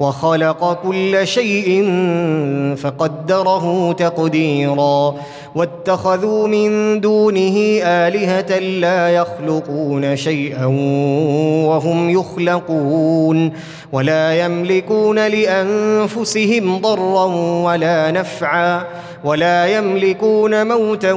وخلق كل شيء فقدره تقديرا واتخذوا من دونه آلهة لا يخلقون شيئا وهم يخلقون ولا يملكون لأنفسهم ضرا ولا نفعا ولا يملكون موتا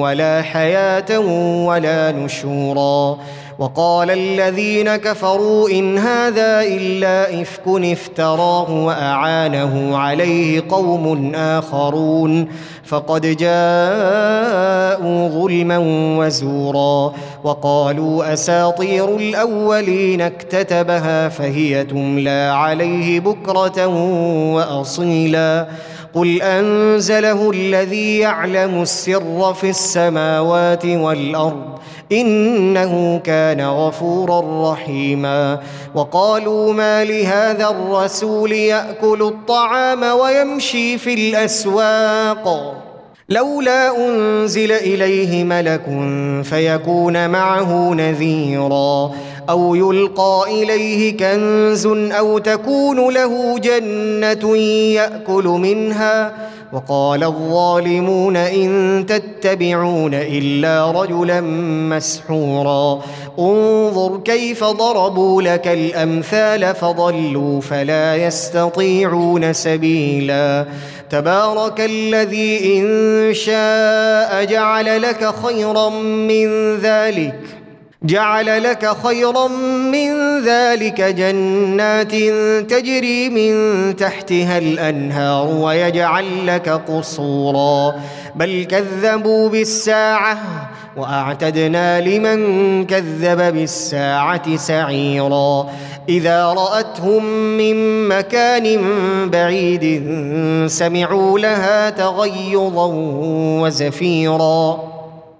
ولا حياة ولا نشورا وقال الذين كفروا إن هذا إلا إفك افتراه وأعانه عليه قوم آخرون فقد جاءوا ظلما وزورا وقالوا أساطير الأولين اكتتبها فهي تملى عليه بكرة وأصيلا قل انزله الذي يعلم السر في السماوات والارض انه كان غفورا رحيما وقالوا ما لهذا الرسول ياكل الطعام ويمشي في الاسواق لولا انزل اليه ملك فيكون معه نذيرا أو يلقى إليه كنز أو تكون له جنة يأكل منها وقال الظالمون إن تتبعون إلا رجلا مسحورا. انظر كيف ضربوا لك الأمثال فضلوا فلا يستطيعون سبيلا. تبارك الذي إن شاء جعل لك خيرا من ذلك. جعل لك خيرا من ذلك جنات تجري من تحتها الأنهار ويجعل لك قصورا. بل كذبوا بالساعة وأعتدنا لمن كذب بالساعة سعيرا. إذا رأتهم من مكان بعيد سمعوا لها تغيظا وزفيرا.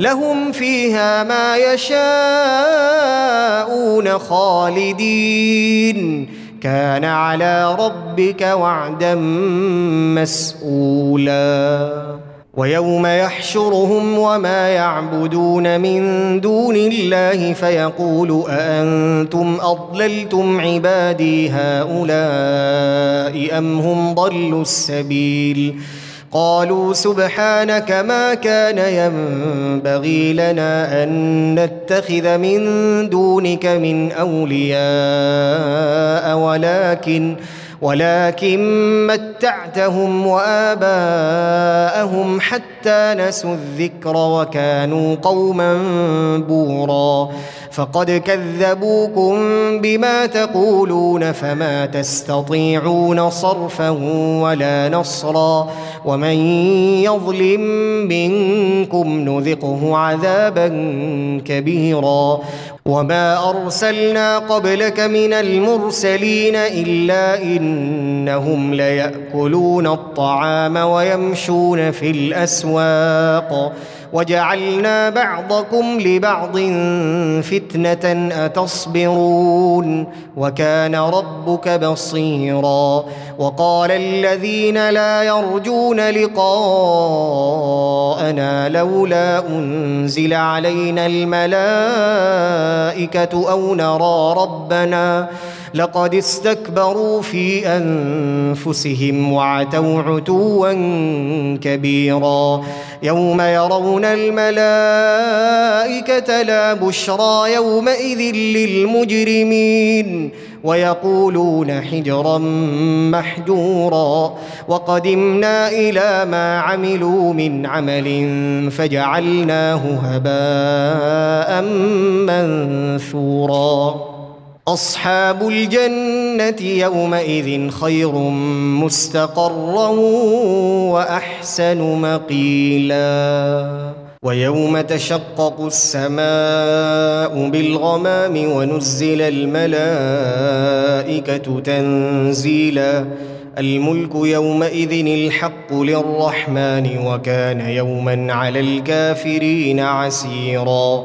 لهم فيها ما يشاءون خالدين. كان على ربك وعدا مسؤولا. ويوم يحشرهم وما يعبدون من دون الله فيقول أأنتم أضللتم عبادي هؤلاء أم هم ضلوا السبيل؟ قالوا سبحانك ما كان ينبغي لنا أن نتخذ من دونك من أولياء ولكن ولكن متعتهم وآباءهم حتى نسوا الذكر وكانوا قوما بورا. فقد كذبوكم بما تقولون فما تستطيعون صرفا ولا نصرا. ومن يظلم منكم نذقه عذابا كبيرا. وما أرسلنا قبلك من المرسلين إلا إنهم ليأكلون الطعام ويمشون في الأسواق. وجعلنا بعضكم لبعض فتنة أتصبرون. وكان ربك بصيرا. وقال الذين لا يرجون لقاءنا لولا أنزل علينا الملائكة أو نرى ربنا لقد استكبروا في أنفسهم وعتوا عتوا كبيرا يوم يرون الملائكة لا بشرى يومئذ للمجرمين ويقولون حجرا محجورا وقدمنا إلى ما عملوا من عمل فجعلناه هباء منثورا أصحاب الجنة يومئذ خير مستقرا وأحسن مقيلا. ويوم تشقق السماء بالغمام ونزل الملائكة تنزيلا. الملك يومئذ الحق للرحمن وكان يوما على الكافرين عسيرا.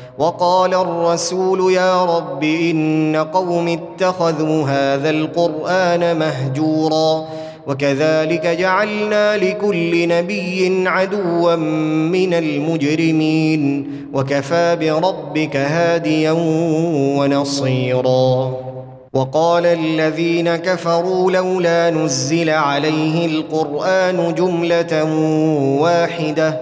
وقال الرسول يا رب إن قوم اتخذوا هذا القرآن مهجورا وكذلك جعلنا لكل نبي عدوا من المجرمين وكفى بربك هاديا ونصيرا وقال الذين كفروا لولا نزل عليه القرآن جملة واحدة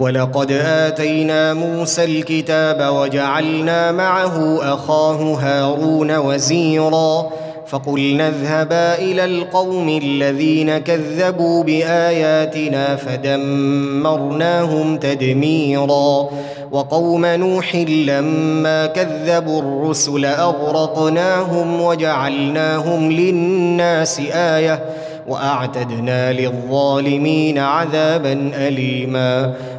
ولقد آتينا موسى الكتاب وجعلنا معه أخاه هارون وزيرا فقلنا اذهبا إلى القوم الذين كذبوا بآياتنا فدمرناهم تدميرا وقوم نوح لما كذبوا الرسل أغرقناهم وجعلناهم للناس آية وأعتدنا للظالمين عذابا أليما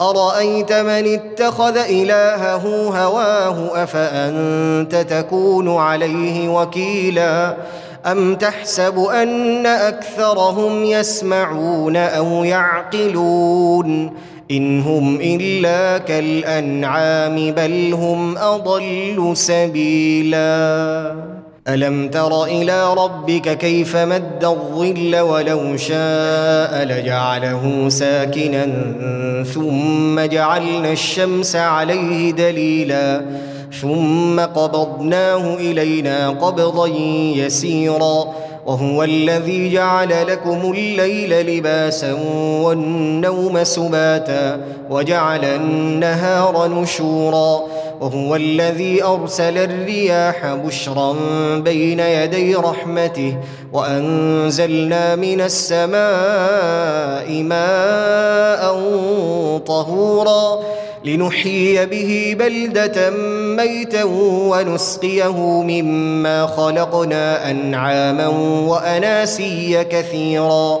أرأيت من اتخذ إلهه هواه أفأنت تكون عليه وكيلا؟ أم تحسب أن أكثرهم يسمعون أو يعقلون؟ إن هم إلا كالأنعام بل هم أضل سبيلا. ألم تر إلى ربك كيف مد الظل ولو شاء لجعله ساكنا ثم جعلنا الشمس عليه دليلا ثم قبضناه إلينا قبضا يسيرا وهو الذي جعل لكم الليل لباسا والنوم سباتا وجعل النهار نشورا وهو الذي أرسل الرياح بشرا بين يدي رحمته وأنزلنا من السماء ماء طهورا لنحيي به بلدة ميتا ونسقيه مما خلقنا أنعاما وأناسيا كثيرا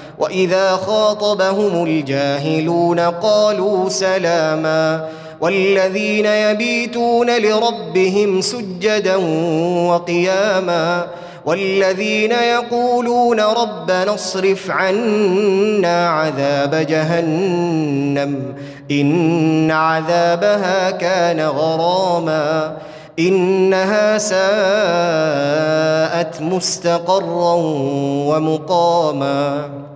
وإذا خاطبهم الجاهلون قالوا سلاما والذين يبيتون لربهم سجدا وقياما والذين يقولون ربنا اصرف عنا عذاب جهنم إن عذابها كان غراما إنها ساءت مستقرا ومقاما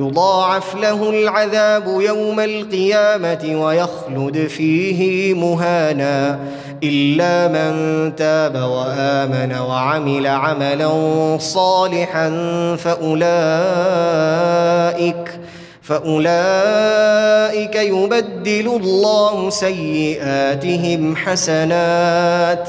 يضاعف له العذاب يوم القيامة ويخلد فيه مهانا إلا من تاب وآمن وعمل عملا صالحا فأولئك فأولئك يبدل الله سيئاتهم حسنات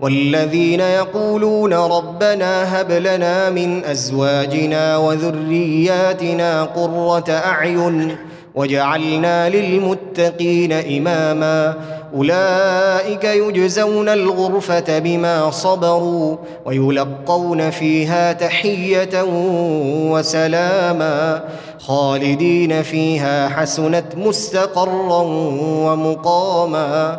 والذين يقولون ربنا هب لنا من أزواجنا وذرياتنا قرة أعين وجعلنا للمتقين إماما أولئك يجزون الغرفة بما صبروا ويلقون فيها تحية وسلاما خالدين فيها حسنت مستقرا ومقاما